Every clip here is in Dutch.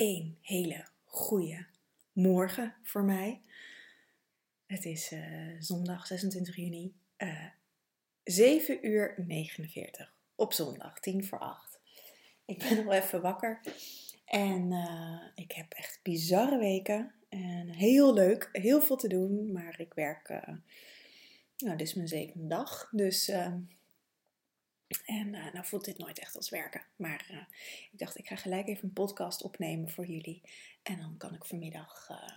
een hele goede morgen voor mij. Het is uh, zondag 26 juni, uh, 7 uur 49 op zondag, 10 voor 8. Ik ben al even wakker. En uh, ik heb echt bizarre weken. En heel leuk, heel veel te doen, maar ik werk, nou dit is mijn zevende dag, dus ehm, en uh, nou voelt dit nooit echt als werken. Maar uh, ik dacht, ik ga gelijk even een podcast opnemen voor jullie. En dan kan ik vanmiddag. Uh,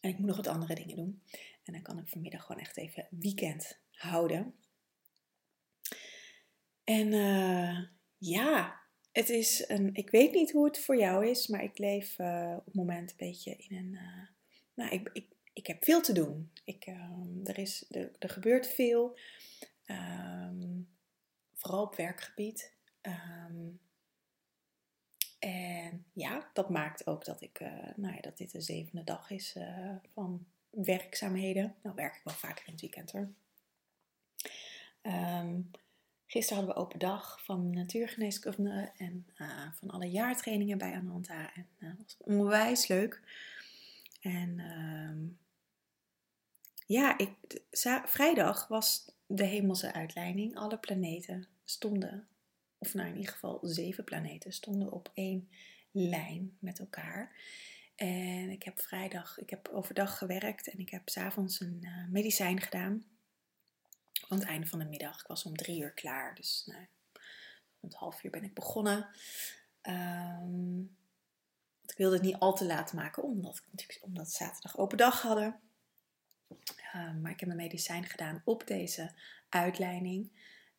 en ik moet nog wat andere dingen doen. En dan kan ik vanmiddag gewoon echt even weekend houden. En ja, het is een. Ik weet niet hoe het voor jou is, maar ik leef op het moment een beetje in een. nou, ik, ik, ik heb veel te doen. Ik, ehm, er, is, er, er gebeurt veel. Um, vooral op werkgebied. Um, en ja, dat maakt ook dat, ik, uh, nou ja, dat dit de zevende dag is uh, van werkzaamheden. Nou werk ik wel vaker in het weekend hoor. Um, gisteren hadden we open dag van natuurgeneeskunde en uh, van alle jaartrainingen bij Ananta. En dat was onwijs leuk. En um, ja, ik, vrijdag was de hemelse uitleiding. Alle planeten stonden, of nou in ieder geval zeven planeten, stonden op één lijn met elkaar. En ik heb vrijdag, ik heb overdag gewerkt en ik heb s'avonds een uh, medicijn gedaan. Aan het einde van de middag. Ik was om drie uur klaar. Dus nou, rond half uur ben ik begonnen. Um, ik wilde het niet al te laat maken, omdat, omdat zaterdag open dag hadden. Um, maar ik heb mijn medicijn gedaan op deze uitleiding.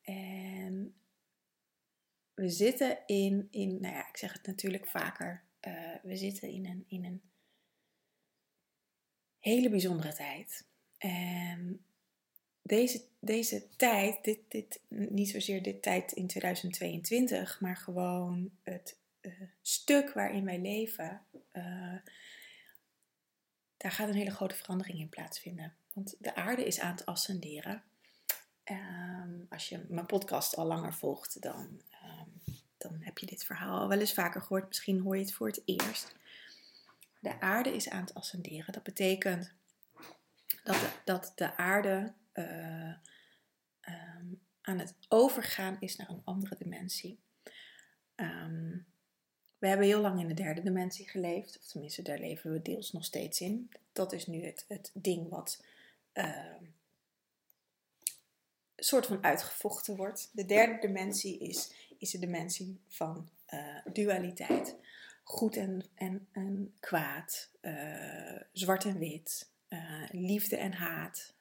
En we zitten in, in nou ja, ik zeg het natuurlijk vaker, uh, we zitten in een, in een hele bijzondere tijd. En deze, deze tijd, dit, dit, niet zozeer dit tijd in 2022, maar gewoon het uh, stuk waarin wij leven, uh, daar gaat een hele grote verandering in plaatsvinden. Want de aarde is aan het ascenderen. Um, als je mijn podcast al langer volgt, dan, um, dan heb je dit verhaal al wel eens vaker gehoord. Misschien hoor je het voor het eerst. De aarde is aan het ascenderen. Dat betekent dat de, dat de aarde uh, um, aan het overgaan is naar een andere dimensie. We hebben heel lang in de derde dimensie geleefd, of tenminste, daar leven we deels nog steeds in. Dat is nu het, het ding wat soort van uitgevochten wordt. De derde dimensie is, is de dimensie van uh, dualiteit. Goed en, en, en kwaad, uh, zwart en wit, uh, liefde en haat,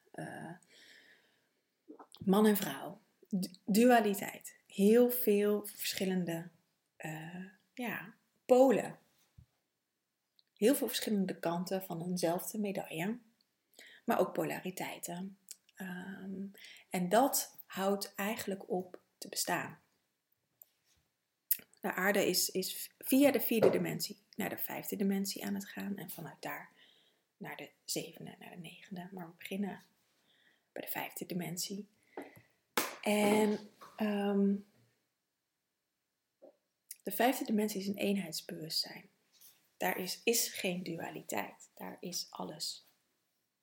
man en vrouw. dualiteit. Heel veel verschillende ja, polen. Heel veel verschillende kanten van eenzelfde medaille, maar ook polariteiten. Um, en dat houdt eigenlijk op te bestaan. De aarde is, is via de vierde dimensie naar de vijfde dimensie aan het gaan. En vanuit daar naar de zevende, naar de negende. Maar we beginnen bij de vijfde dimensie. En um, de vijfde dimensie is een eenheidsbewustzijn. Daar is, is geen dualiteit. Daar is alles.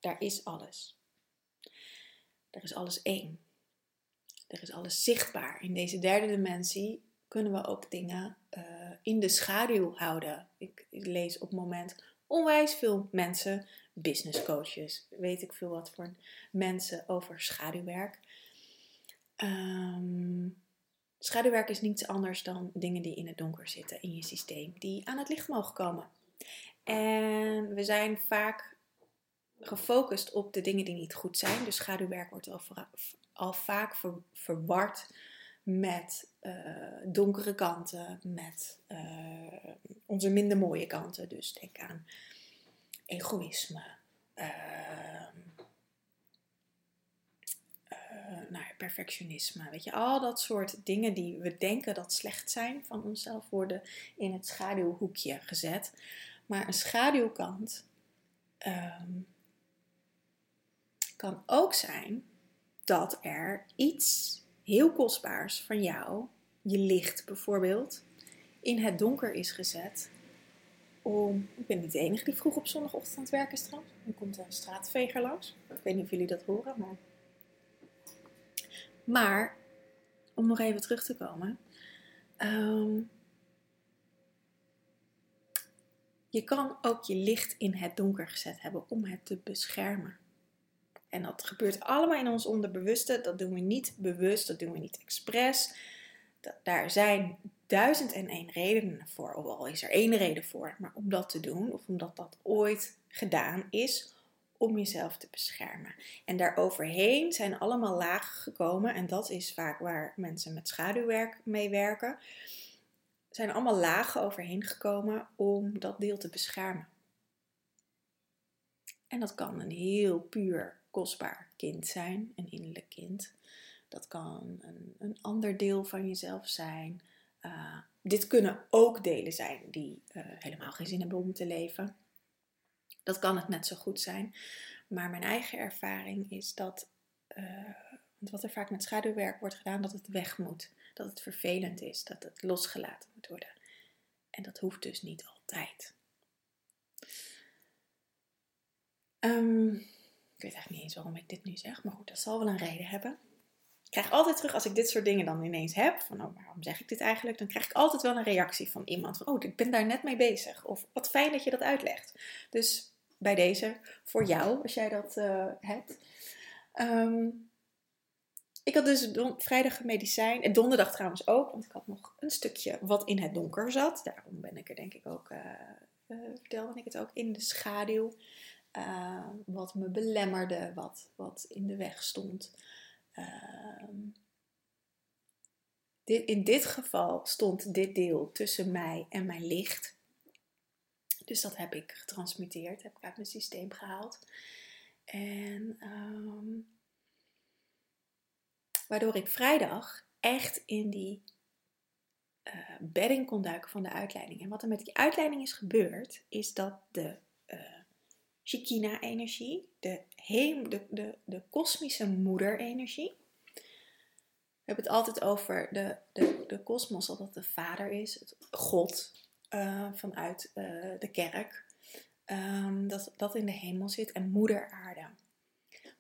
Daar is alles. Er is alles één. Er is alles zichtbaar. In deze derde dimensie kunnen we ook dingen uh, in de schaduw houden. Ik, ik, lees op het moment onwijs veel mensen, business coaches, weet ik veel wat voor mensen over schaduwwerk. Um, schaduwwerk is niets anders dan dingen die in het donker zitten in je systeem, die aan het licht mogen komen. En we zijn vaak gefocust op de dingen die niet goed zijn. Dus schaduwwerk wordt al, vaak ver, verward met uh, donkere kanten, met uh, onze minder mooie kanten. Dus denk aan egoïsme, uh, nou ja, perfectionisme. Weet je, al dat soort dingen die we denken dat slecht zijn van onszelf worden in het schaduwhoekje gezet. Maar een schaduwkant um, kan ook zijn dat er iets heel kostbaars van jou, je licht bijvoorbeeld, in het donker is gezet om. Ik ben niet de enige die vroeg op zondagochtend aan het werken is. Er komt een straatveger langs. Ik weet niet of jullie dat horen, maar. Maar, om nog even terug te komen. Ehm, je kan ook je licht in het donker gezet hebben om het te beschermen. En dat gebeurt allemaal in ons onderbewuste. Dat doen we niet bewust, dat doen we niet expres. daar zijn duizend en één redenen voor, of al is er één reden voor, maar om dat te doen, of omdat dat ooit gedaan is, om jezelf te beschermen. En daaroverheen zijn allemaal lagen gekomen, en dat is vaak waar mensen met schaduwwerk mee werken, zijn allemaal lagen overheen gekomen om dat deel te beschermen. En dat kan een heel puur, kostbaar kind zijn, een innerlijk kind. Dat kan een, een ander deel van jezelf zijn. Uh, dit kunnen ook delen zijn die uh, helemaal geen zin hebben om te leven. Dat kan het net zo goed zijn. Maar mijn eigen ervaring is dat, uh, wat er vaak met schaduwwerk wordt gedaan, dat het weg moet. Dat het vervelend is, dat het losgelaten moet worden. En dat hoeft dus niet altijd. Um, ik weet eigenlijk niet eens waarom ik dit nu zeg, maar goed, dat zal wel een reden hebben krijg altijd terug, als ik dit soort dingen dan ineens heb, van oh, waarom zeg ik dit eigenlijk? Dan krijg ik altijd wel een reactie van iemand van, oh, ik ben daar net mee bezig. Of wat fijn dat je dat uitlegt. Dus bij deze, voor jou, als jij dat uh, hebt. Um, ik had dus vrijdag medicijn, en donderdag trouwens ook, want ik had nog een stukje wat in het donker zat. Daarom ben ik er denk ik ook, uh, uh, vertelde ik het ook, in de schaduw. wat me belemmerde, wat, wat in de weg stond. Ehm, dit, in dit geval stond dit deel tussen mij en mijn licht. Dus dat heb ik getransmuteerd, heb ik uit mijn systeem gehaald. En ehm, waardoor ik vrijdag echt in die uh, bedding kon duiken van de uitleiding. En wat er met die uitleiding is gebeurd, is dat de uh, Shikina-energie, de, de, de, de kosmische moederenergie. We hebben het altijd over de, de, de kosmos, dat dat de vader is, het God uh, vanuit uh, de kerk. Um, dat dat in de hemel zit en moeder aarde.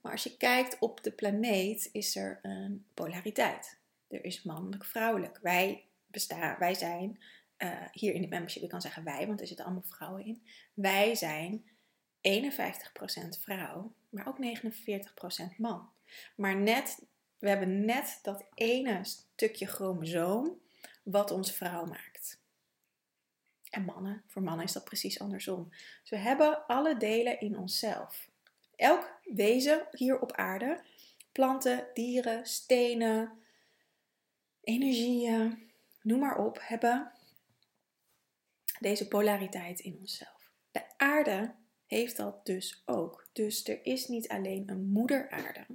Maar als je kijkt op de planeet, is er een polariteit. Er is mannelijk-vrouwelijk. Wij, bestaan, wij zijn, uh, hier in de membership, ik kan zeggen wij, want er zitten allemaal vrouwen in. Wij zijn 51% vrouw, maar ook 49% man. Maar net, we hebben net dat ene stukje chromosoom wat ons vrouw maakt. En mannen, voor mannen is dat precies andersom. Dus we hebben alle delen in onszelf. Elk wezen hier op aarde, planten, dieren, stenen, energieën, noem maar op, hebben deze polariteit in onszelf. De aarde heeft dat dus ook. Dus er is niet alleen een moederaarde,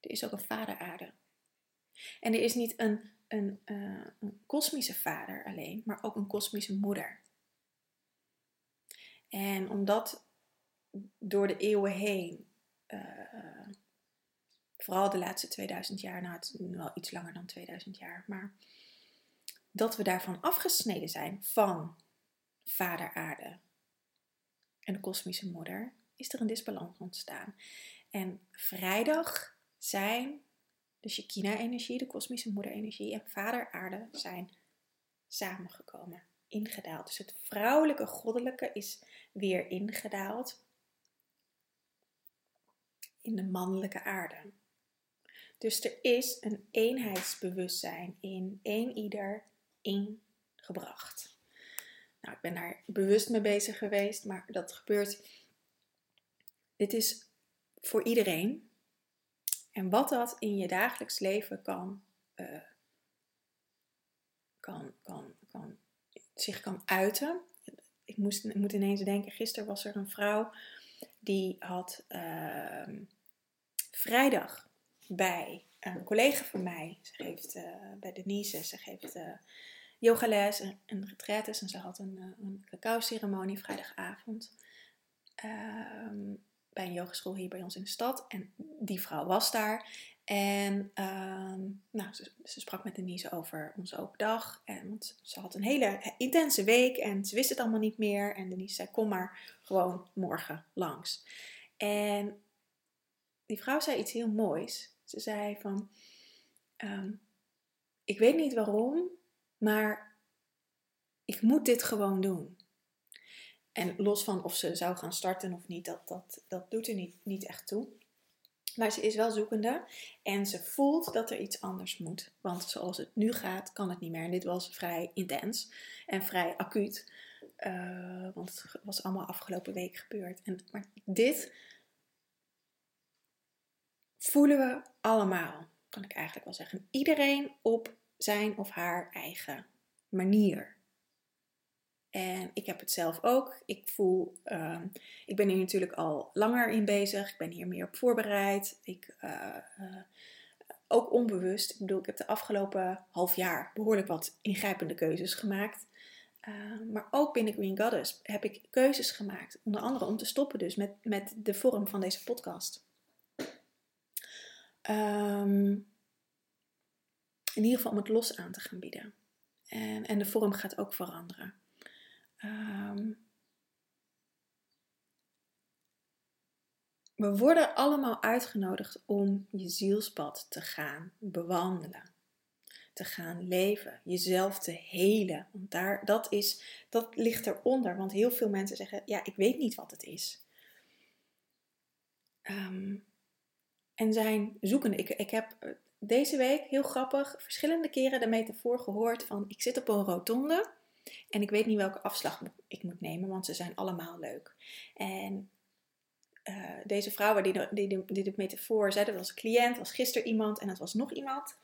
er is ook een vaderaarde. En er is niet een, een, uh, een kosmische vader alleen, maar ook een kosmische moeder. En omdat door de eeuwen heen, uh, vooral de laatste 2000 jaar, nou het is wel iets langer dan 2000 jaar, maar dat we daarvan afgesneden zijn van vader aarde, en de kosmische moeder, is er een disbalans ontstaan. En vrijdag zijn de Shekinah-energie, de kosmische moeder-energie en vader aarde zijn samengekomen, ingedaald. Dus het vrouwelijke goddelijke is weer ingedaald in de mannelijke aarde. Dus er is een eenheidsbewustzijn in één ieder ingebracht. Nou, ik ben daar bewust mee bezig geweest, maar dat gebeurt. Dit is voor iedereen. En wat dat in je dagelijks leven kan, uh, kan, kan, kan, zich kan uiten. Ik, moest, ik moet ineens denken, gisteren was er een vrouw die had uh, vrijdag bij een collega van mij, ze geeft uh, bij Denise, ze geeft uh, yogales en, en retraites. En ze had een, eh, een cacao-ceremonie vrijdagavond um, bij een yogeschool hier bij ons in de stad. En die vrouw was daar. En ehm, nou, ze, sprak met Denise over onze open dag. En, want ze had een hele intense week en ze wist het allemaal niet meer. En Denise zei, kom maar gewoon morgen langs. En die vrouw zei iets heel moois. Ze zei van, ehm, ik weet niet waarom, maar ik moet dit gewoon doen. En los van of ze zou gaan starten of niet, dat, dat, dat doet er niet, niet echt toe. Maar ze is wel zoekende en ze voelt dat er iets anders moet. Want zoals het nu gaat, kan het niet meer. En dit was vrij intens en vrij acuut. Uh, want het was allemaal afgelopen week gebeurd. En, maar dit voelen we allemaal, kan ik eigenlijk wel zeggen. Iedereen op zijn of haar eigen manier. En ik heb het zelf ook. Ik voel, uh, ik ben hier natuurlijk al langer in bezig. Ik ben hier meer op voorbereid. Ik, uh, uh, ook onbewust. Ik bedoel, ik heb de afgelopen half jaar behoorlijk wat ingrijpende keuzes gemaakt. maar ook binnen Green Goddess heb ik keuzes gemaakt. Onder andere om te stoppen dus met, met de vorm van deze podcast. Um, in ieder geval om het los aan te gaan bieden. En, en de vorm gaat ook veranderen. Ehm, we worden allemaal uitgenodigd om je zielspad te gaan bewandelen. Te gaan leven, jezelf te helen. Want daar, dat, is, dat ligt eronder. Want heel veel mensen zeggen: Ja, ik weet niet wat het is. Um, en zijn zoekende. Ik, ik heb eh, deze week, heel grappig, verschillende keren de metafoor gehoord van: Ik zit op een rotonde en ik weet niet welke afslag ik moet nemen, want ze zijn allemaal leuk. En uh, deze vrouw die de, die, die de metafoor zei, dat was een cliënt, was gisteren iemand en dat was nog iemand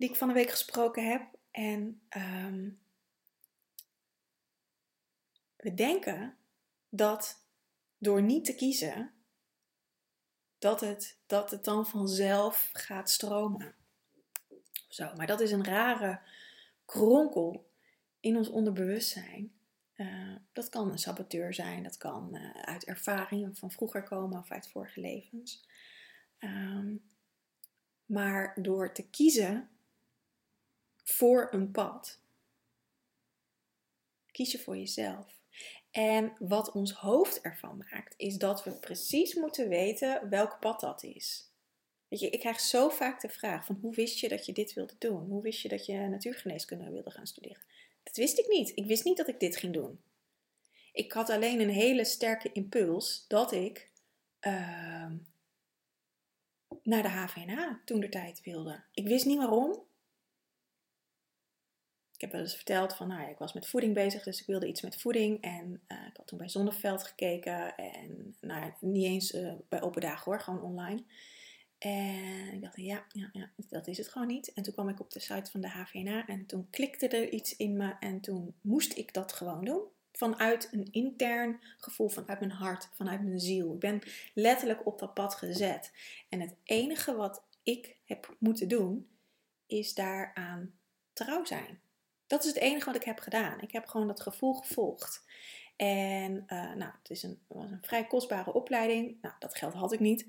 die ik van de week gesproken heb. En um, we denken dat door niet te kiezen, dat het, dat het dan vanzelf gaat stromen. Zo, maar dat is een rare kronkel in ons onderbewustzijn. Uh, dat kan een saboteur zijn, dat kan uh, uit ervaringen van vroeger komen of uit vorige levens. Um, maar door te kiezen voor een pad, kies je voor jezelf. En wat ons hoofd ervan maakt, is dat we precies moeten weten welk pad dat is. Weet je, ik krijg zo vaak de vraag van hoe wist je dat je dit wilde doen? Hoe wist je dat je natuurgeneeskunde wilde gaan studeren? Dat wist ik niet. Ik wist niet dat ik dit ging doen. Ik had alleen een hele sterke impuls dat ik uh, naar de HVNH toen de tijd wilde. Ik wist niet waarom. Ik heb wel eens verteld van, nou ja, ik was met voeding bezig, dus ik wilde iets met voeding. En uh, ik had toen bij Zonneveld gekeken en nou niet eens uh, bij open dagen hoor, gewoon online. En ik dacht, ja, ja, ja, dat is het gewoon niet. En toen kwam ik op de site van de HVNA en toen klikte er iets in me en toen moest ik dat gewoon doen. Vanuit een intern gevoel, vanuit mijn hart, vanuit mijn ziel. Ik ben letterlijk op dat pad gezet. En het enige wat ik heb moeten doen, is daaraan trouw zijn. Dat is het enige wat ik heb gedaan. Ik heb gewoon dat gevoel gevolgd. En uh, nou, het is een, was een vrij kostbare opleiding. Nou, dat geld had ik niet.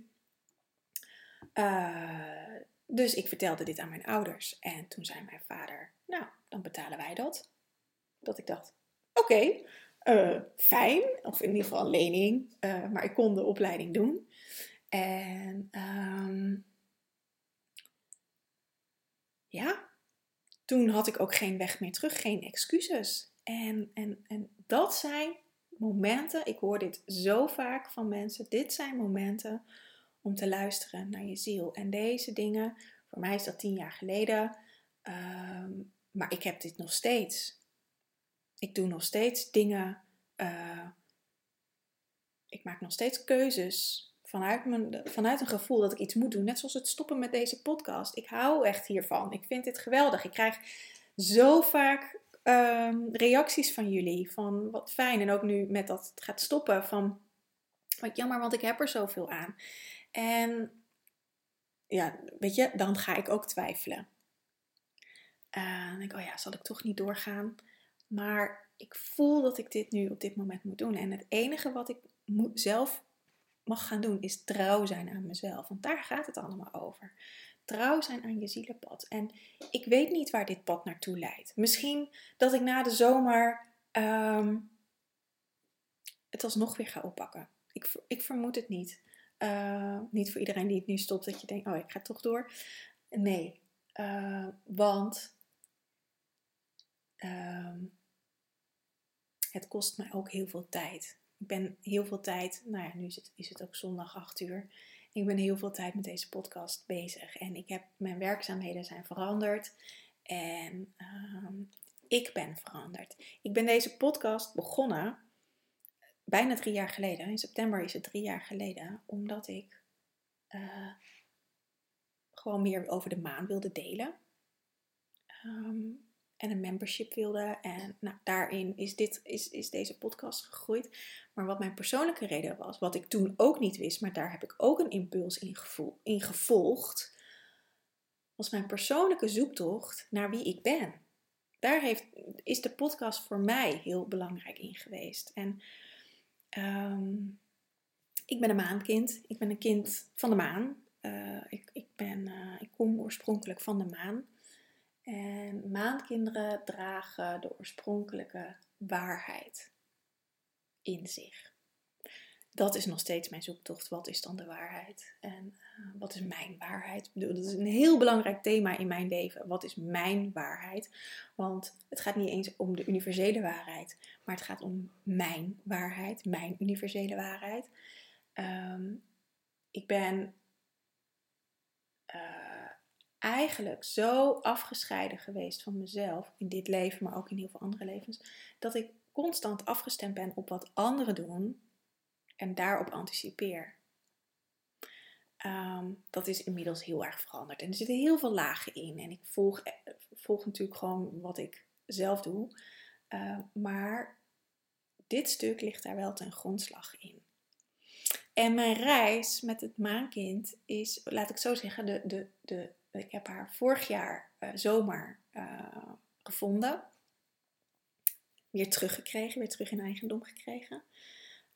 Uh, dus ik vertelde dit aan mijn ouders. En toen zei mijn vader, nou, dan betalen wij dat. Dat ik dacht, oké, eh, fijn. Of in ieder geval een lening. Uh, maar ik kon de opleiding doen. En um, ja, toen had ik ook geen weg meer terug, geen excuses. En, en, en dat zijn momenten, ik hoor dit zo vaak van mensen, dit zijn momenten om te luisteren naar je ziel. En deze dingen, voor mij is dat tien jaar geleden, um, maar ik heb dit nog steeds. Ik doe nog steeds dingen, uh, ik maak nog steeds keuzes vanuit, mijn, vanuit een gevoel dat ik iets moet doen. Net zoals het stoppen met deze podcast. Ik hou echt hiervan. Ik vind dit geweldig. Ik krijg zo vaak um, reacties van jullie. Van wat fijn. En ook nu met dat het gaat stoppen. Van wat jammer, want ik heb er zoveel aan. En ja, weet je, dan ga ik ook twijfelen. En dan denk ik, oh ja, zal ik toch niet doorgaan? Maar ik voel dat ik dit nu op dit moment moet doen. En het enige wat ik zelf mag gaan doen, is trouw zijn aan mezelf. Want daar gaat het allemaal over. Trouw zijn aan je zielenpad. En ik weet niet waar dit pad naartoe leidt. Misschien dat ik na de zomer um, het alsnog weer ga oppakken. Ik, ik vermoed het niet. Uh, niet voor iedereen die het nu stopt, dat je denkt: oh, ik ga toch door. Nee, uh, want uh, het kost mij ook heel veel tijd. Ik ben heel veel tijd, nou ja, nu is het, is het ook zondag 8 uur. Ik ben heel veel tijd met deze podcast bezig. En ik heb, mijn werkzaamheden zijn veranderd. En uh, ik ben veranderd. Ik ben deze podcast begonnen bijna drie jaar geleden. In september is het drie jaar geleden. Omdat ik uh, gewoon meer over de maan wilde delen. Um, en een membership wilde. En nou, daarin is, dit, is, is deze podcast gegroeid. Maar wat mijn persoonlijke reden was, wat ik toen ook niet wist, maar daar heb ik ook een impuls in, gevoel, in gevolgd, was mijn persoonlijke zoektocht naar wie ik ben. Daar heeft, is de podcast voor mij heel belangrijk in geweest. En um, ik ben een maankind. Ik ben een kind van de maan. Uh, ik, ik, ben, uh, ik kom oorspronkelijk van de maan. En maankinderen dragen de oorspronkelijke waarheid in zich. Dat is nog steeds mijn zoektocht. Wat is dan de waarheid? En uh, wat is mijn waarheid? Dat is een heel belangrijk thema in mijn leven. Wat is mijn waarheid? Want het gaat niet eens om de universele waarheid, maar het gaat om mijn waarheid, mijn universele waarheid. Um, ik ben. Uh, eigenlijk zo afgescheiden geweest van mezelf in dit leven, maar ook in heel veel andere levens, dat ik constant afgestemd ben op wat anderen doen en daarop anticipeer. Um, dat is inmiddels heel erg veranderd. En er zitten heel veel lagen in. En ik volg, eh, volg natuurlijk gewoon wat ik zelf doe. Uh, maar dit stuk ligt daar wel ten grondslag in. En mijn reis met het maankind is, laat ik zo zeggen, de, de, de ik heb haar vorig jaar uh, zomer uh, gevonden. Weer teruggekregen, weer terug in eigendom gekregen.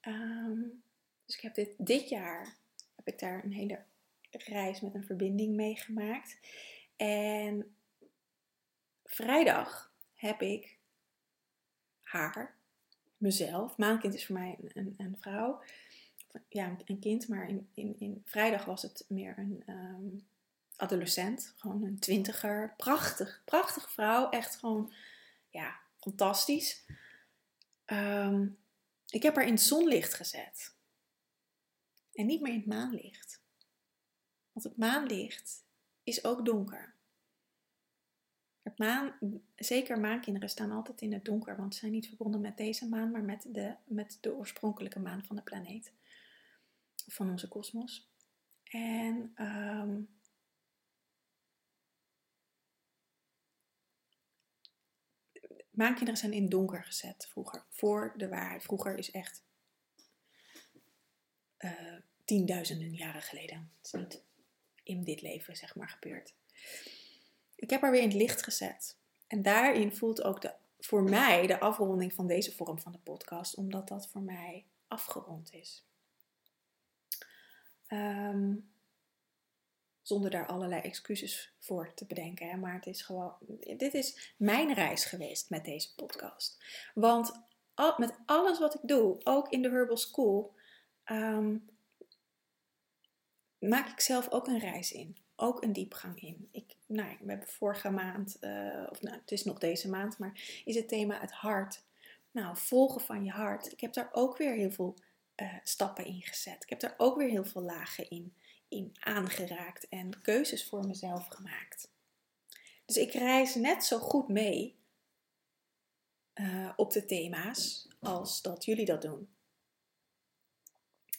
Um, dus ik heb dit, dit jaar heb ik daar een hele reis met een verbinding meegemaakt. En vrijdag heb ik haar, mezelf, maankind is voor mij een, een, een vrouw, ja, een kind, maar in, in, in vrijdag was het meer een, um, adolescent, gewoon een twintiger. Prachtig, prachtige vrouw. Echt gewoon, ja, fantastisch. Um, ik heb haar in het zonlicht gezet. En niet meer in het maanlicht. Want het maanlicht is ook donker. Het maan, zeker maankinderen staan altijd in het donker, want ze zijn niet verbonden met deze maan, maar met de, met de oorspronkelijke maan van de planeet. Van onze kosmos. En um, Maankinderen zijn in donker gezet vroeger. Voor de waarheid. Vroeger is echt uh, tienduizenden jaren geleden. Het is niet in dit leven, zeg maar, gebeurd. Ik heb haar weer in het licht gezet. En daarin voelt ook de, voor mij de afronding van deze vorm van de podcast, omdat dat voor mij afgerond is. Um, zonder daar allerlei excuses voor te bedenken. Hè? Maar het is gewoon, dit is mijn reis geweest met deze podcast. Want met alles wat ik doe, ook in de Herbal School, um, maak ik zelf ook een reis in. Ook een diepgang in. Ik, nou, we hebben vorige maand, uh, of nou, het is nog deze maand, maar is het thema het hart. Nou, volgen van je hart. Ik heb daar ook weer heel veel uh, stappen in gezet. Ik heb daar ook weer heel veel lagen in in aangeraakt en keuzes voor mezelf gemaakt. Dus ik reis net zo goed mee uh, op de thema's als dat jullie dat doen.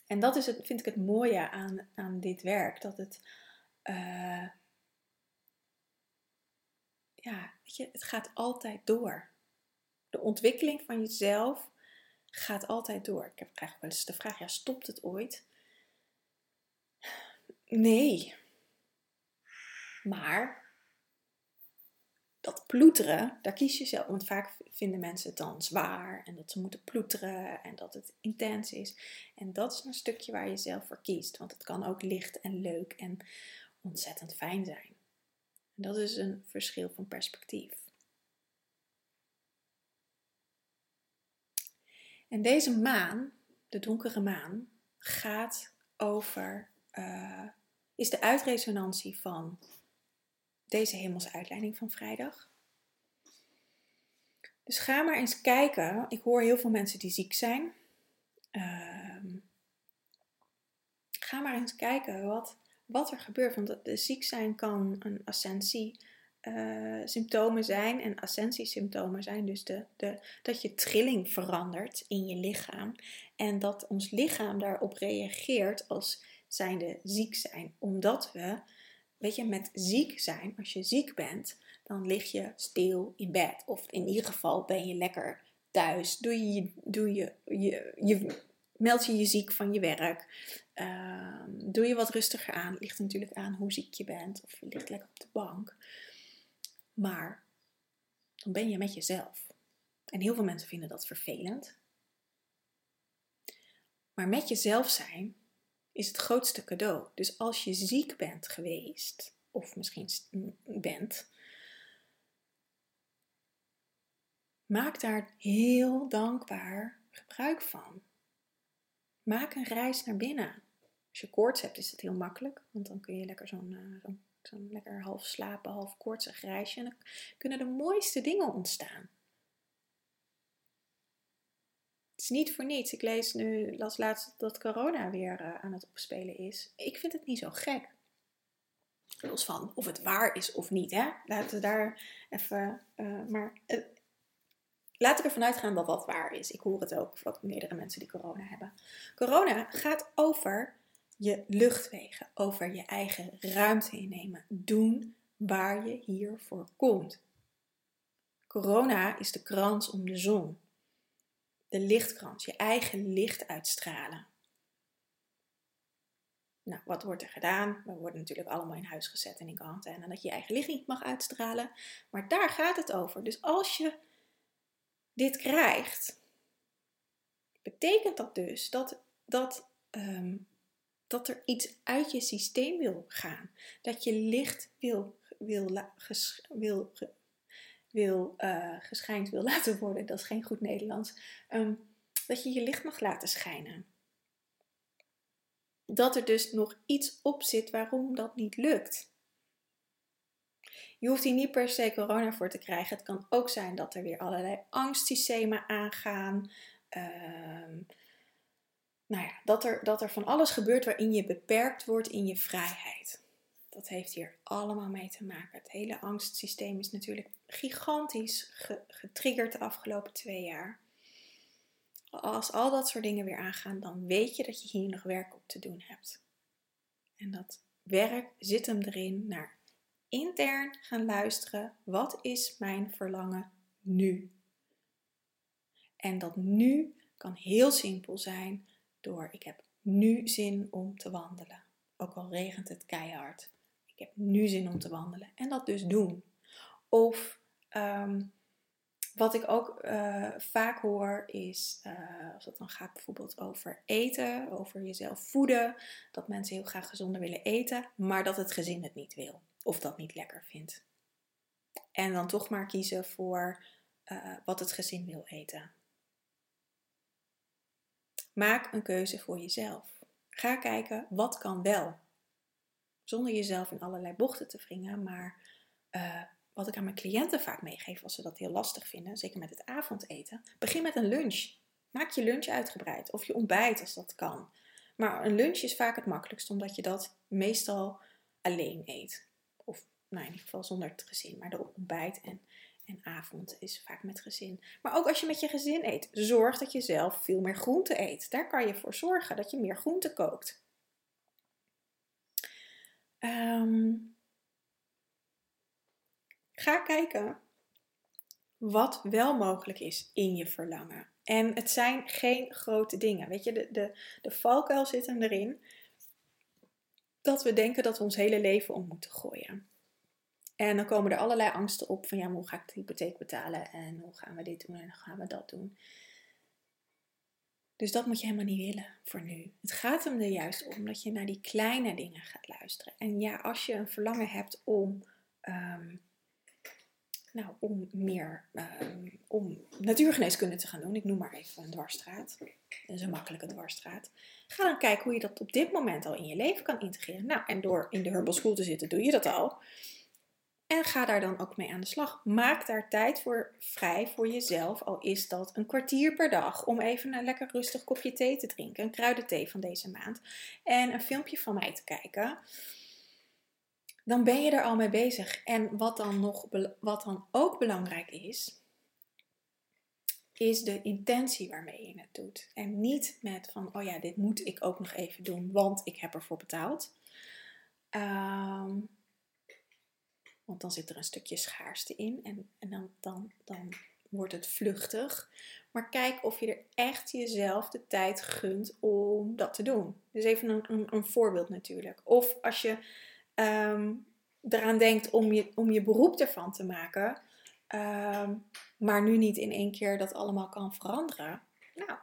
En dat is het, vind ik het mooie aan, aan dit werk. Dat het, uh, ja, weet je, het gaat altijd door. De ontwikkeling van jezelf gaat altijd door. Ik heb, krijg wel eens de vraag, ja, stopt het ooit? Nee. Maar dat ploeteren, daar kies je zelf. Want vaak vinden mensen het dan zwaar en dat ze moeten ploeteren en dat het intens is. En dat is een stukje waar je zelf voor kiest. Want het kan ook licht en leuk en ontzettend fijn zijn. En dat is een verschil van perspectief. En deze maan, de donkere maan, gaat over, uh, is de uitresonantie van deze hemelse uitleiding van vrijdag. Dus ga maar eens kijken. Ik hoor heel veel mensen die ziek zijn. Uh, ga maar eens kijken wat, wat er gebeurt. Want ziek zijn kan een ascensie uh, symptomen zijn. En ascensiesymptomen zijn dus de, de, dat je trilling verandert in je lichaam. En dat ons lichaam daarop reageert als zijnde ziek zijn. Omdat we weet je, met ziek zijn, als je ziek bent, dan lig je stil in bed. Of in ieder geval ben je lekker thuis. Doe je, doe je, je, je meld je je ziek van je werk. Ehm, doe je wat rustiger aan. Het ligt natuurlijk aan hoe ziek je bent. Of je ligt lekker op de bank. Maar dan ben je met jezelf. En heel veel mensen vinden dat vervelend. Maar met jezelf zijn is het grootste cadeau. Dus als je ziek bent geweest, of misschien bent, maak daar heel dankbaar gebruik van. Maak een reis naar binnen. Als je koorts hebt, is het heel makkelijk, want dan kun je lekker zo'n uh, zo'n lekker half slapen, half koortsig reisje. En dan kunnen de mooiste dingen ontstaan. Het is niet voor niets. Ik lees nu, las laatst dat corona weer uh, aan het opspelen is. Ik vind het niet zo gek. Los van of het waar is of niet, hè. Laten we daar even... Uh, maar uh, laat ik ervan uitgaan dat dat waar is. Ik hoor het ook van meerdere mensen die corona hebben. Corona gaat over je luchtwegen, over je eigen ruimte innemen. Doen waar je hiervoor komt. Corona is de krans om de zon de lichtkrans, je eigen licht uitstralen. Nou, wat wordt er gedaan? We worden natuurlijk allemaal in huis gezet en in quarantaine. Dat je je eigen licht niet mag uitstralen. Maar daar gaat het over. Dus als je dit krijgt, betekent dat dus dat, dat, um, dat er iets uit je systeem wil gaan. Dat je licht wil, wil, wil, wil uh, geschijnd wil laten worden, dat is geen goed Nederlands, ehm, dat je je licht mag laten schijnen. Dat er dus nog iets op zit waarom dat niet lukt. Je hoeft hier niet per se corona voor te krijgen. Het kan ook zijn dat er weer allerlei angstsystemen aangaan. Ehm, nou ja, dat er, dat er van alles gebeurt waarin je beperkt wordt in je vrijheid. Dat heeft hier allemaal mee te maken. Het hele angstsysteem is natuurlijk gigantisch getriggerd de afgelopen twee jaar. Als al dat soort dingen weer aangaan, dan weet je dat je hier nog werk op te doen hebt. En dat werk zit hem erin naar intern gaan luisteren. Wat is mijn verlangen nu? En dat nu kan heel simpel zijn door ik heb nu zin om te wandelen. Ook al regent het keihard. Ik heb nu zin om te wandelen. En dat dus doen. Of ehm, wat ik ook uh, vaak hoor is, uh, als het dan gaat bijvoorbeeld over eten, over jezelf voeden, dat mensen heel graag gezonder willen eten, maar dat het gezin het niet wil of dat niet lekker vindt. En dan toch maar kiezen voor uh, wat het gezin wil eten. Maak een keuze voor jezelf. Ga kijken wat kan wel. Zonder jezelf in allerlei bochten te wringen, maar wat ik aan mijn cliënten vaak meegeef als ze dat heel lastig vinden, zeker met het avondeten, begin met een lunch. Maak je lunch uitgebreid of je ontbijt als dat kan. Maar een lunch is vaak het makkelijkst omdat je dat meestal alleen eet. Of nou, in ieder geval zonder het gezin. Maar de ontbijt en, en avond is vaak met gezin. Maar ook als je met je gezin eet, zorg dat je zelf veel meer groente eet. Daar kan je voor zorgen dat je meer groente kookt. Um, Ga kijken wat wel mogelijk is in je verlangen. En het zijn geen grote dingen. Weet je, de, de, de valkuil zit hem erin dat we denken dat we ons hele leven om moeten gooien. En dan komen er allerlei angsten op van ja, hoe ga ik de hypotheek betalen en hoe gaan we dit doen en hoe gaan we dat doen. Dus dat moet je helemaal niet willen voor nu. Het gaat hem er juist om dat je naar die kleine dingen gaat luisteren. En ja, als je een verlangen hebt om, um, nou, om meer um, om natuurgeneeskunde te gaan doen, ik noem maar even een dwarsstraat. Dat is een makkelijke dwarsstraat. Ga dan kijken hoe je dat op dit moment al in je leven kan integreren. Nou, en door in de Herbal School te zitten, doe je dat al. En ga daar dan ook mee aan de slag. Maak daar tijd voor vrij voor jezelf, al is dat een kwartier per dag, om even een lekker rustig kopje thee te drinken, een kruidenthee van deze maand, en een filmpje van mij te kijken. Dan ben je er al mee bezig. En wat dan, nog, wat dan ook belangrijk is, is de intentie waarmee je het doet. En niet met van, oh ja, dit moet ik ook nog even doen, want ik heb ervoor betaald. Um, want dan zit er een stukje schaarste in en, en dan, dan, dan wordt het vluchtig. Maar kijk of je er echt jezelf de tijd gunt om dat te doen. Dus even een, een, voorbeeld natuurlijk. Of als je um, eraan denkt om je, om je beroep ervan te maken, um, maar nu niet in één keer dat allemaal kan veranderen. Nou,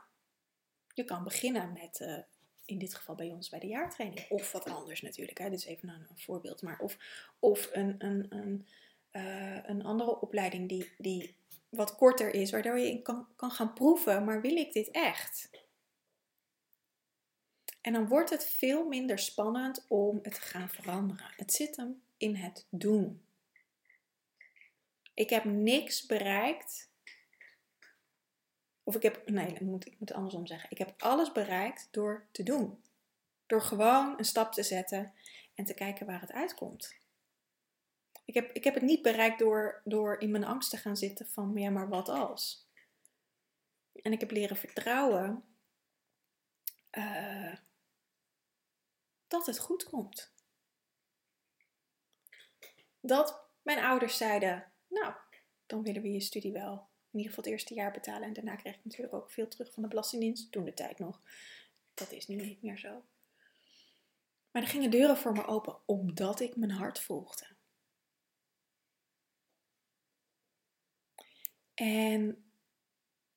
je kan beginnen met uh, in dit geval bij ons bij de jaartraining. Of wat anders natuurlijk. Hè. Dit is even een, een voorbeeld. Maar of, of een, een, een, uh, een andere opleiding die, die wat korter is. Waardoor je kan, kan gaan proeven. Maar wil ik dit echt? En dan wordt het veel minder spannend om het te gaan veranderen. Het zit hem in het doen. Ik heb niks bereikt of ik heb, nee, ik moet, ik moet andersom zeggen. Ik heb alles bereikt door te doen. Door gewoon een stap te zetten en te kijken waar het uitkomt. Ik heb, ik heb het niet bereikt door, door in mijn angst te gaan zitten van, ja, maar wat als? En ik heb leren vertrouwen uh, dat het goed komt. Dat mijn ouders zeiden, nou, dan willen we je studie wel in ieder geval het eerste jaar betalen. En daarna kreeg ik natuurlijk ook veel terug van de Belastingdienst. Toen de tijd nog. Dat is nu niet meer zo. Maar er gingen deuren voor me open omdat ik mijn hart volgde. En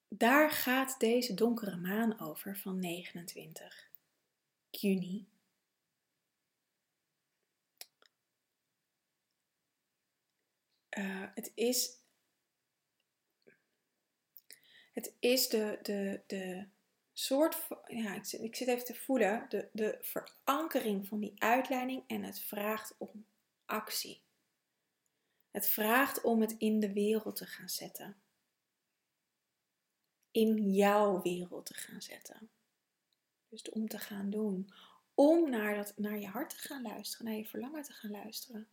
daar gaat deze donkere maan over van 29 juni. Uh, het is het is de, de, de soort, ja, ik zit, ik zit even te voelen, de, de verankering van die uitleiding en het vraagt om actie. Het vraagt om het in de wereld te gaan zetten. In jouw wereld te gaan zetten. Dus om te gaan doen. Om naar, dat, naar je hart te gaan luisteren, naar je verlangen te gaan luisteren.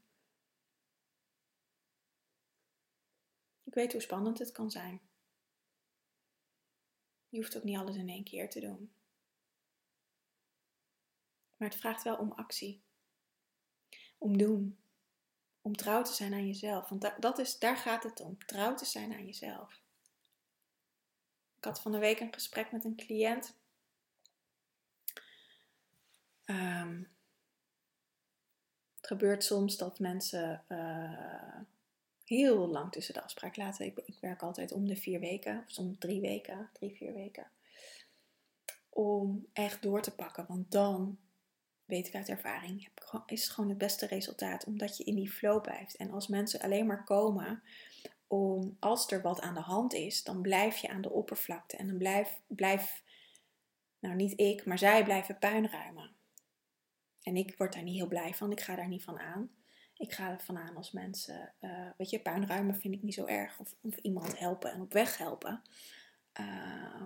Ik weet hoe spannend het kan zijn. Je hoeft ook niet alles in één keer te doen. Maar het vraagt wel om actie. Om doen. Om trouw te zijn aan jezelf. Want dat is, daar gaat het om. Trouw te zijn aan jezelf. Ik had van de week een gesprek met een cliënt. Um, het gebeurt soms dat mensen uh, heel lang tussen de afspraak laten. Ik, ik, werk altijd om de vier weken, soms drie weken, drie, vier weken. Om echt door te pakken, want dan weet ik uit ervaring, is het gewoon het beste resultaat, omdat je in die flow blijft. En als mensen alleen maar komen om, als er wat aan de hand is, dan blijf je aan de oppervlakte. En dan blijf, blijf nou niet ik, maar zij blijven puinruimen. En ik word daar niet heel blij van, ik ga daar niet van aan. Ik ga ervan aan als mensen, uh, weet je, puinruimen vind ik niet zo erg. Of, of iemand helpen en op weg helpen. Uh,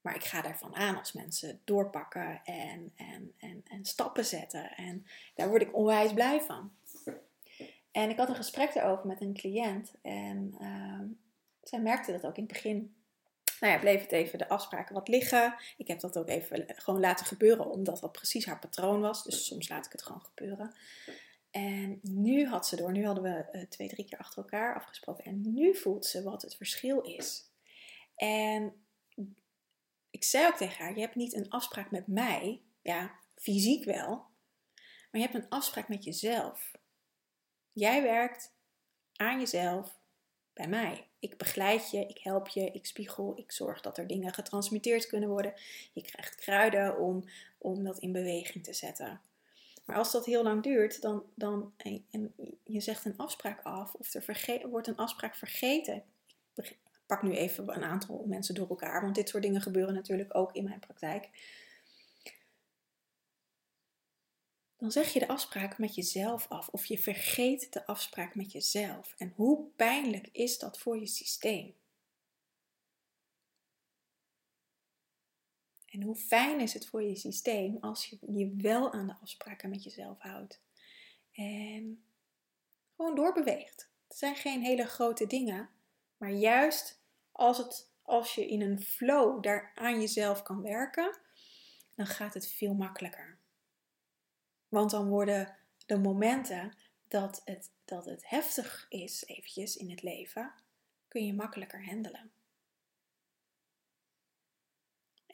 maar ik ga daarvan aan als mensen doorpakken en, en, en, en stappen zetten. En daar word ik onwijs blij van. En ik had een gesprek erover met een cliënt. En uh, zij merkte dat ook in het begin. Nou ja, bleef het even de afspraken wat liggen. Ik heb dat ook even gewoon laten gebeuren, omdat dat precies haar patroon was. Dus soms laat ik het gewoon gebeuren. En nu had ze door, nu hadden we eh, twee, drie keer achter elkaar afgesproken. En nu voelt ze wat het verschil is. En ik zei ook tegen haar: Je hebt niet een afspraak met mij, ja, fysiek wel, maar je hebt een afspraak met jezelf. Jij werkt aan jezelf bij mij. Ik begeleid je, ik help je, ik spiegel, ik zorg dat er dingen getransmitteerd kunnen worden. Je krijgt kruiden om, om dat in beweging te zetten. Maar als dat heel lang duurt, dan, dan en, je zegt een afspraak af of er wordt een afspraak vergeten. Ik pak nu even een aantal mensen door elkaar, want dit soort dingen gebeuren natuurlijk ook in mijn praktijk. dan zeg je de afspraak met jezelf af of je vergeet de afspraak met jezelf. En hoe pijnlijk is dat voor je systeem? En hoe fijn is het voor je systeem als je je wel aan de afspraken met jezelf houdt. En gewoon doorbeweegt. Het zijn geen hele grote dingen, maar juist als, het, als je in een flow daar aan jezelf kan werken, dan gaat het veel makkelijker. Want dan worden de momenten dat het, dat het heftig is, eventjes in het leven, kun je makkelijker handelen.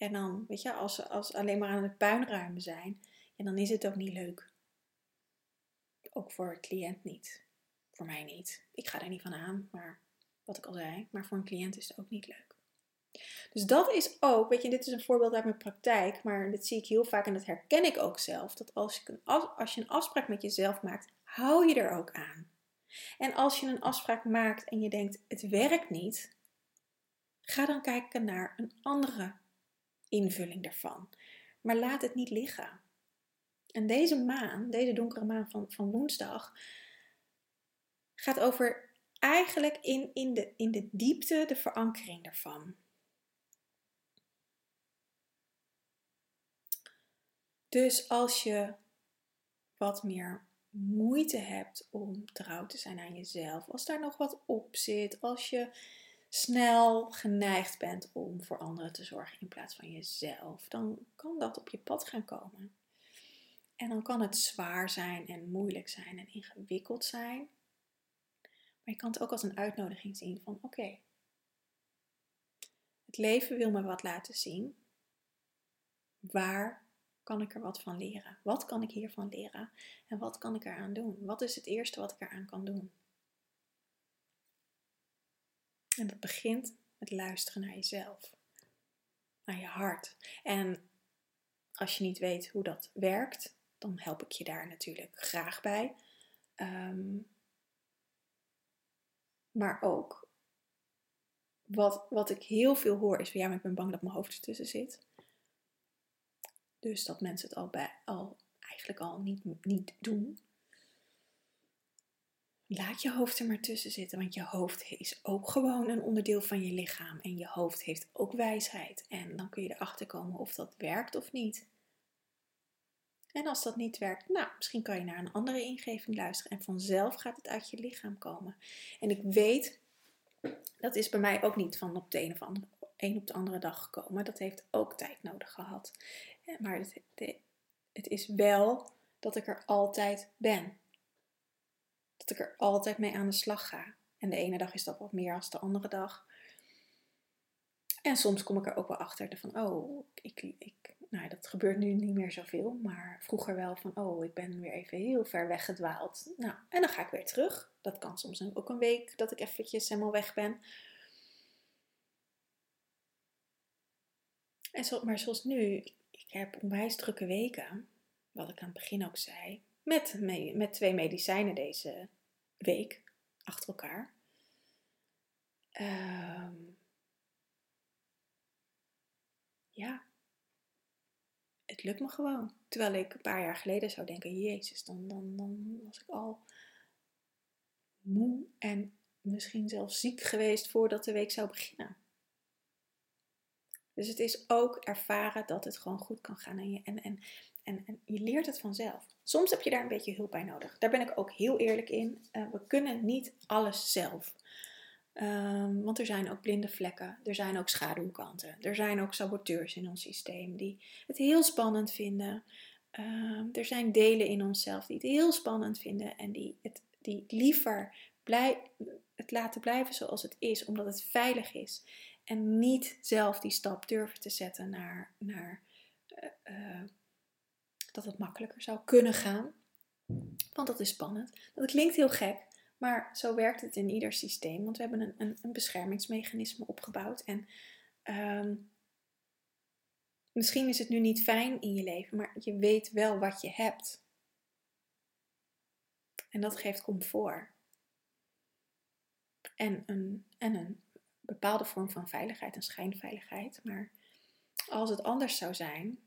En dan, weet je, als, als alleen maar aan het puinruimen zijn, en dan is het ook niet leuk. Ook voor het cliënt niet. Voor mij niet. Ik ga er niet van aan, maar wat ik al zei, maar voor een cliënt is het ook niet leuk. Dus dat is ook, weet je, dit is een voorbeeld uit mijn praktijk, maar dit zie ik heel vaak en dat herken ik ook zelf. Dat als je een, als je een afspraak met jezelf maakt, hou je er ook aan. En als je een afspraak maakt en je denkt, het werkt niet, ga dan kijken naar een andere invulling daarvan. Maar laat het niet liggen. En deze maan, deze donkere maan van, van woensdag, gaat over eigenlijk in, in, de, in de diepte de verankering daarvan. Dus als je wat meer moeite hebt om trouw te zijn aan jezelf, als daar nog wat op zit, als je snel geneigd bent om voor anderen te zorgen in plaats van jezelf, dan kan dat op je pad gaan komen. En dan kan het zwaar zijn en moeilijk zijn en ingewikkeld zijn. Maar je kan het ook als een uitnodiging zien van oké, het leven wil me wat laten zien. Waar kan ik er wat van leren? Wat kan ik hiervan leren? En wat kan ik eraan doen? Wat is het eerste wat ik eraan kan doen? En dat begint met luisteren naar jezelf, naar je hart. En als je niet weet hoe dat werkt, dan help ik je daar natuurlijk graag bij. Ehm, maar ook, wat, wat ik heel veel hoor is van ja, maar ik ben bang dat mijn hoofd ertussen zit. Dus dat mensen het al, bij, al eigenlijk al niet, niet doen. Laat je hoofd er maar tussen zitten, want je hoofd is ook gewoon een onderdeel van je lichaam. En je hoofd heeft ook wijsheid. En dan kun je erachter komen of dat werkt of niet. En als dat niet werkt, nou, misschien kan je naar een andere ingeving luisteren. En vanzelf gaat het uit je lichaam komen. En ik weet, dat is bij mij ook niet van op de een of andere, op de andere dag gekomen. Dat heeft ook tijd nodig gehad. Maar het, het is wel dat ik er altijd ben. Ik er altijd mee aan de slag ga. En de ene dag is dat wat meer als de andere dag. En soms kom ik er ook wel achter van, oh, ik, ik, nou, dat gebeurt nu niet meer zoveel, maar vroeger wel van, oh, ik ben weer even heel ver weggedwaald. Nou, en dan ga ik weer terug. Dat kan soms ook een week dat ik eventjes helemaal weg ben. En zo, maar zoals nu, ik heb onwijs drukke weken, wat ik aan het begin ook zei, met, met twee medicijnen deze week achter elkaar. Ehm, ja, het lukt me gewoon. Terwijl ik een paar jaar geleden zou denken, jezus, dan, dan, dan was ik al moe en misschien zelfs ziek geweest voordat de week zou beginnen. Dus het is ook ervaren dat het gewoon goed kan gaan en en, en, en, en je leert het vanzelf. Soms heb je daar een beetje hulp bij nodig. Daar ben ik ook heel eerlijk in. Uh, we kunnen niet alles zelf. Um, want er zijn ook blinde vlekken, er zijn ook schaduwkanten, er zijn ook saboteurs in ons systeem die het heel spannend vinden. Um, er zijn delen in onszelf die het heel spannend vinden en die het die liever blij, het laten blijven zoals het is, omdat het veilig is. En niet zelf die stap durven te zetten naar, naar uh, uh, dat het makkelijker zou kunnen gaan. Want dat is spannend. Dat klinkt heel gek, maar zo werkt het in ieder systeem. Want we hebben een, een, een beschermingsmechanisme opgebouwd. En ehm, misschien is het nu niet fijn in je leven, maar je weet wel wat je hebt. En dat geeft comfort. En een, en een bepaalde vorm van veiligheid, een schijnveiligheid. Maar als het anders zou zijn,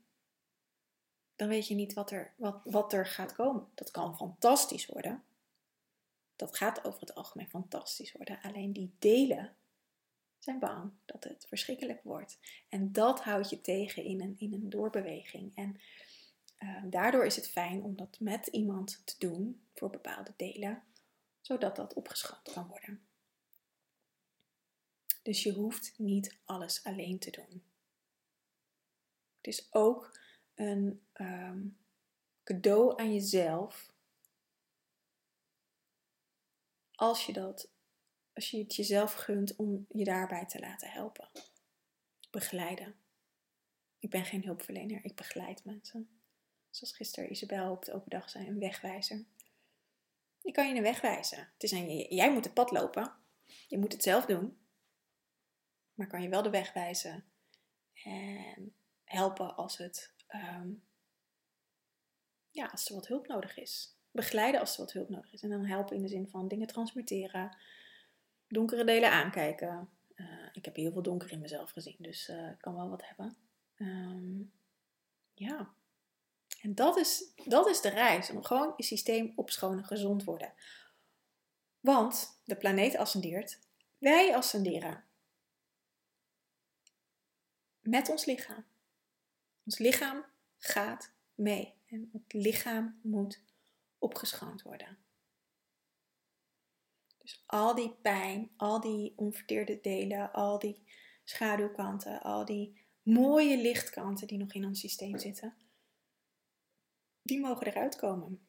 dan weet je niet wat er, wat, wat er gaat komen. Dat kan fantastisch worden. Dat gaat over het algemeen fantastisch worden. Alleen die delen zijn bang dat het verschrikkelijk wordt. En dat houdt je tegen in een, in een doorbeweging. En uh, daardoor is het fijn om dat met iemand te doen voor bepaalde delen, zodat dat opgeschat kan worden. Dus je hoeft niet alles alleen te doen. Het is ook een um, cadeau aan jezelf als je dat, als je het jezelf gunt om je daarbij te laten helpen. Begeleiden. Ik ben geen hulpverlener, ik begeleid mensen. Zoals gisteren Isabel op de open dag zei, een wegwijzer. Ik kan je een weg wijzen. Het is aan jij moet het pad lopen. Je moet het zelf doen. Maar kan je wel de weg wijzen. En helpen als het Ehm, ja, als er wat hulp nodig is. Begeleiden als er wat hulp nodig is. En dan helpen in de zin van dingen transmuteren, donkere delen aankijken. Uh, ik heb heel veel donker in mezelf gezien, dus uh, ik kan wel wat hebben. Um, ja. En dat is, dat is de reis. Om gewoon je systeem opschonen, gezond worden. Want de planeet ascendeert. Wij ascenderen. Met ons lichaam. Ons lichaam gaat mee en het lichaam moet opgeschoond worden. Dus al die pijn, al die onverteerde delen, al die schaduwkanten, al die mooie lichtkanten die nog in ons systeem zitten, die mogen eruit komen.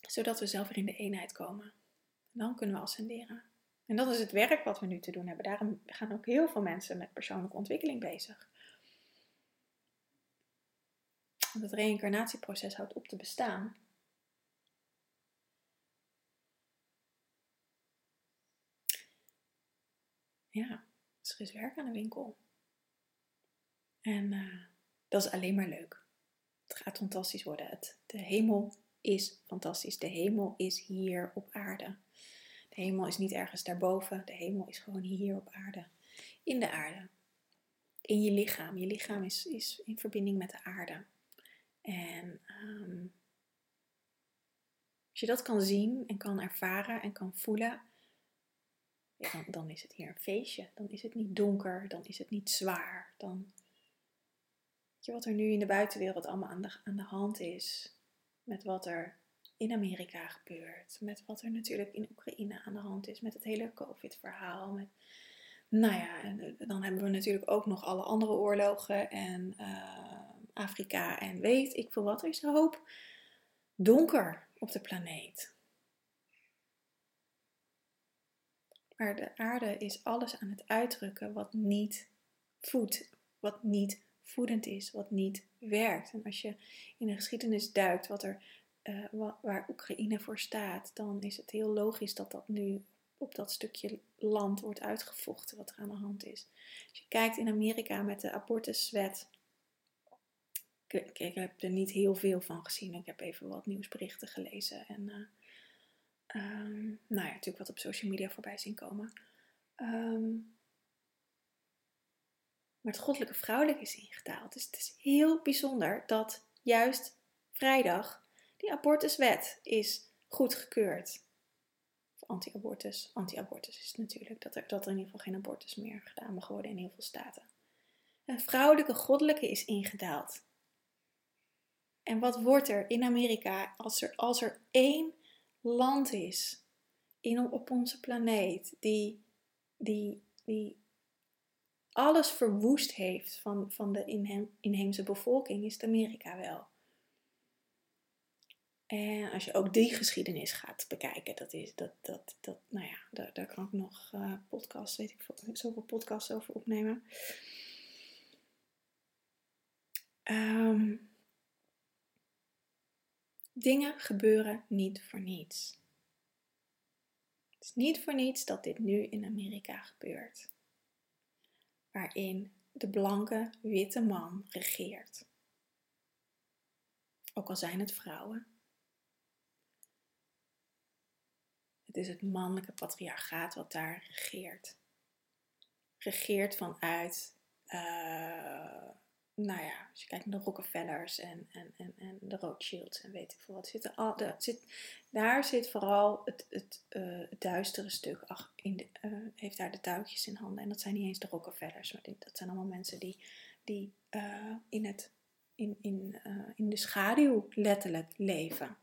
Zodat we zelf weer in de eenheid komen. En dan kunnen we ascenderen. En dat is het werk wat we nu te doen hebben. Daarom gaan ook heel veel mensen met persoonlijke ontwikkeling bezig. Want het reïncarnatieproces houdt op te bestaan. Ja, dus er is werk aan de winkel. En uh, dat is alleen maar leuk. Het gaat fantastisch worden. Het, de hemel is fantastisch. De hemel is hier op aarde. De hemel is niet ergens daarboven. De hemel is gewoon hier op aarde. In de aarde. In je lichaam. Je lichaam is, is in verbinding met de aarde. En ehm, als je dat kan zien en kan ervaren en kan voelen, ja, dan, dan, is het hier een feestje. Dan is het niet donker, dan is het niet zwaar. Dan weet je wat er nu in de buitenwereld allemaal aan de, aan de hand is. Met wat er in Amerika gebeurt. Met wat er natuurlijk in Oekraïne aan de hand is. Met het hele COVID-verhaal. Met, nou ja, en dan hebben we natuurlijk ook nog alle andere oorlogen. En uh, Afrika en weet ik veel wat. Er is een hoop donker op de planeet. Maar de aarde is alles aan het uitdrukken wat niet voedt, wat niet voedend is, wat niet werkt. En als je in de geschiedenis duikt wat er, uh, waar Oekraïne voor staat, dan is het heel logisch dat dat nu op dat stukje land wordt uitgevochten wat er aan de hand is. Als je kijkt in Amerika met de abortuswet, ik, ik, heb er niet heel veel van gezien. Ik heb even wat nieuwsberichten gelezen. En uh, um, nou ja, natuurlijk wat op social media voorbij zien komen. Um, maar het goddelijke vrouwelijk is ingedaald. Dus het is heel bijzonder dat juist vrijdag die abortuswet is goedgekeurd. Anti-abortus. Anti-abortus is natuurlijk dat er, dat er in ieder geval geen abortus meer gedaan mag worden in heel veel staten. Een vrouwelijke goddelijke is ingedaald. En wat wordt er in Amerika als er, als er één land is in, op onze planeet die, die, die alles verwoest heeft van, van de inheemse bevolking, is het Amerika wel. En als je ook die geschiedenis gaat bekijken, dat is dat, dat, dat nou ja, daar, daar kan ik nog uh, podcasts, weet ik zoveel podcasts over opnemen. Um, Dingen gebeuren niet voor niets. Het is niet voor niets dat dit nu in Amerika gebeurt, waarin de blanke witte man regeert. Ook al zijn het vrouwen. Het is het mannelijke patriarchaat wat daar regeert. Regeert vanuit uh, nou ja, als je kijkt naar de Rockefellers en, en, en, en de Rothschilds en weet ik veel wat, zit zit, daar zit vooral het, het, het duistere stuk, ach, in de, uh, heeft daar de touwtjes in handen. En dat zijn niet eens de Rockefellers, maar dat zijn allemaal mensen die, die uh, in, het, in, in, in de schaduw letterlijk leven.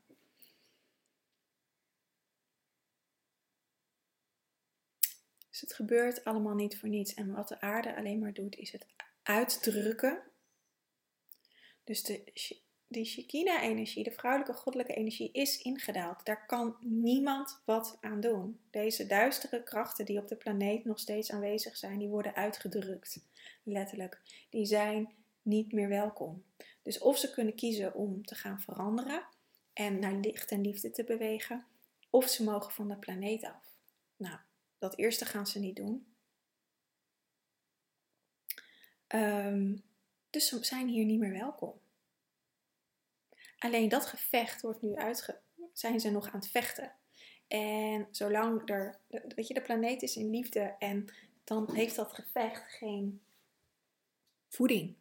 Dus het gebeurt allemaal niet voor niets. En wat de aarde alleen maar doet, is het uitdrukken dus de, die Shekinah-energie, de vrouwelijke goddelijke energie, is ingedaald. Daar kan niemand wat aan doen. Deze duistere krachten die op de planeet nog steeds aanwezig zijn, die worden uitgedrukt. Letterlijk. Die zijn niet meer welkom. Dus of ze kunnen kiezen om te gaan veranderen en naar licht en liefde te bewegen, of ze mogen van de planeet af. Nou, dat eerste gaan ze niet doen. Um, dus ze zijn hier niet meer welkom. Alleen dat gevecht wordt nu uitge... zijn ze nog aan het vechten. En zolang er, weet je, de planeet is in liefde en dan heeft dat gevecht geen voeding.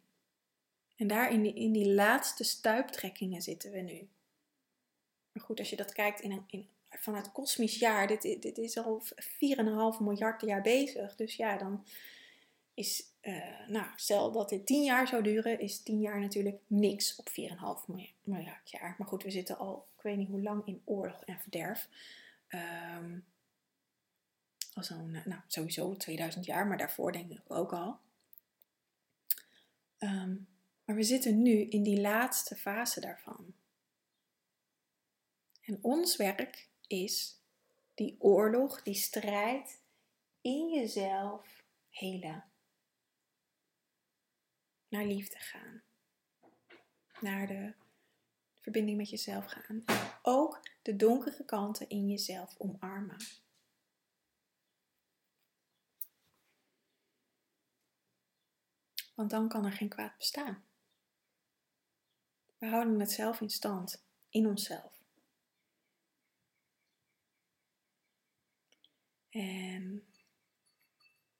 En daar in die, in die laatste stuiptrekkingen zitten we nu. Maar goed, als je dat kijkt in een, in, vanuit kosmisch jaar, dit, dit is al 4,5 miljard jaar bezig. Dus ja, dan is, uh, nou, stel dat dit 10 jaar zou duren, is 10 jaar natuurlijk niks op 4,5 miljard jaar. Maar goed, we zitten al, ik weet niet hoe lang, in oorlog en verderf. Um, al zo'n, eh, nou, sowieso 2000 jaar, maar daarvoor denk ik ook al. Um, maar we zitten nu in die laatste fase daarvan. En ons werk is die oorlog, die strijd in jezelf helen naar liefde gaan. Naar de verbinding met jezelf gaan. Ook de donkere kanten in jezelf omarmen. Want dan kan er geen kwaad bestaan. We houden het zelf in stand, in onszelf. En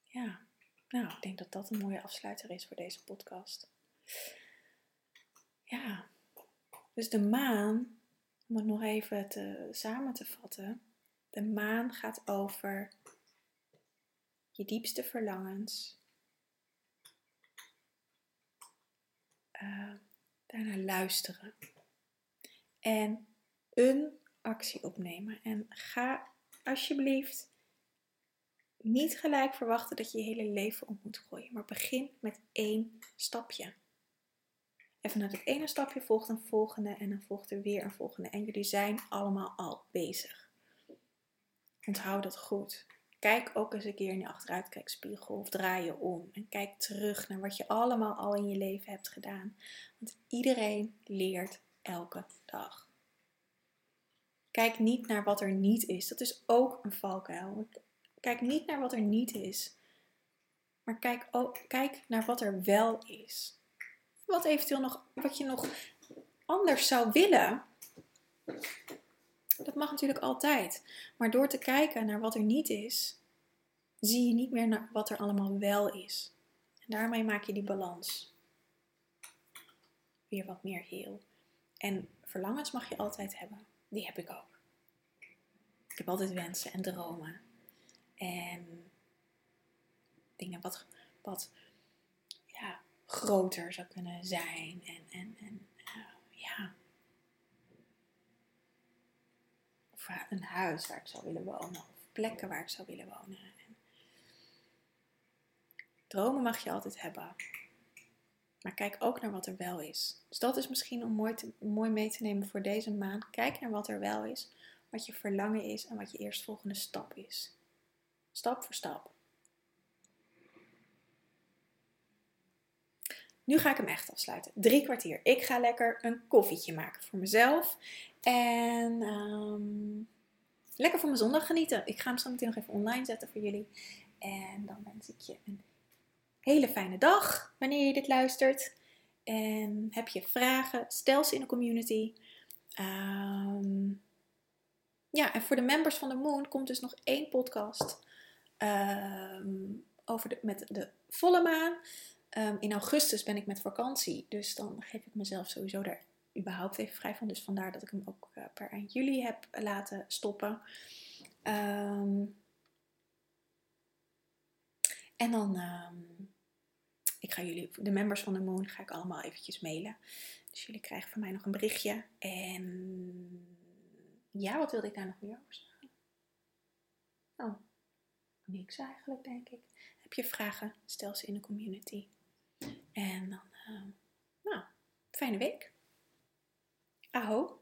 ja, nou, ik denk dat dat een mooie afsluiter is voor deze podcast. Ja, dus de maan, om het nog even samen te vatten. De maan gaat over je diepste verlangens. Uh, daarna luisteren. En een actie opnemen. En ga alsjeblieft niet gelijk verwachten dat je je hele leven om moet gooien, maar begin met één stapje. En vanuit het ene stapje volgt een volgende en dan volgt er weer een volgende. En jullie zijn allemaal al bezig. Onthoud dat goed. Kijk ook eens een keer in je achteruitkijkspiegel of draai je om. En kijk terug naar wat je allemaal al in je leven hebt gedaan. Want iedereen leert elke dag. Kijk niet naar wat er niet is. Dat is ook een valkuil. Kijk niet naar wat er niet is, maar kijk, ook, kijk naar wat er wel is. Wat eventueel nog, wat je nog anders zou willen. Dat mag natuurlijk altijd. Maar door te kijken naar wat er niet is, zie je niet meer naar wat er allemaal wel is. En daarmee maak je die balans weer wat meer heel. En verlangens mag je altijd hebben. Die heb ik ook. Ik heb altijd wensen en dromen. En dingen wat, wat ja, groter zou kunnen zijn. En, en, en uh, ja. Of een huis waar ik zou willen wonen. Of plekken waar ik zou willen wonen. En dromen mag je altijd hebben. Maar kijk ook naar wat er wel is. Dus dat is misschien om mooi, mooi mee te nemen voor deze maand. Kijk naar wat er wel is. Wat je verlangen is en wat je eerstvolgende stap is. Stap voor stap. Nu ga ik hem echt afsluiten. Drie kwartier. Ik ga lekker een koffietje maken voor mezelf. En ehm, lekker van mijn zondag genieten. Ik ga hem zo meteen nog even online zetten voor jullie. En dan wens ik je een hele fijne dag wanneer je dit luistert. En heb je vragen, stel ze in de community. Ehm, ja, en voor de members van de Moon komt dus nog één podcast ehm, over de, met de volle maan. Ehm, in augustus ben ik met vakantie, dus dan geef ik mezelf sowieso daar überhaupt even vrij van. Dus vandaar dat ik hem ook uh, per eind juli heb laten stoppen. en dan ik ga jullie, de members van de Moon, ga ik allemaal eventjes mailen. Dus jullie krijgen van mij nog een berichtje. En ja, wat wilde ik daar nog meer over zeggen? Oh, niks eigenlijk, denk ik. Heb je vragen? Stel ze in de community. En dan, uh, nou, fijne week. Aho.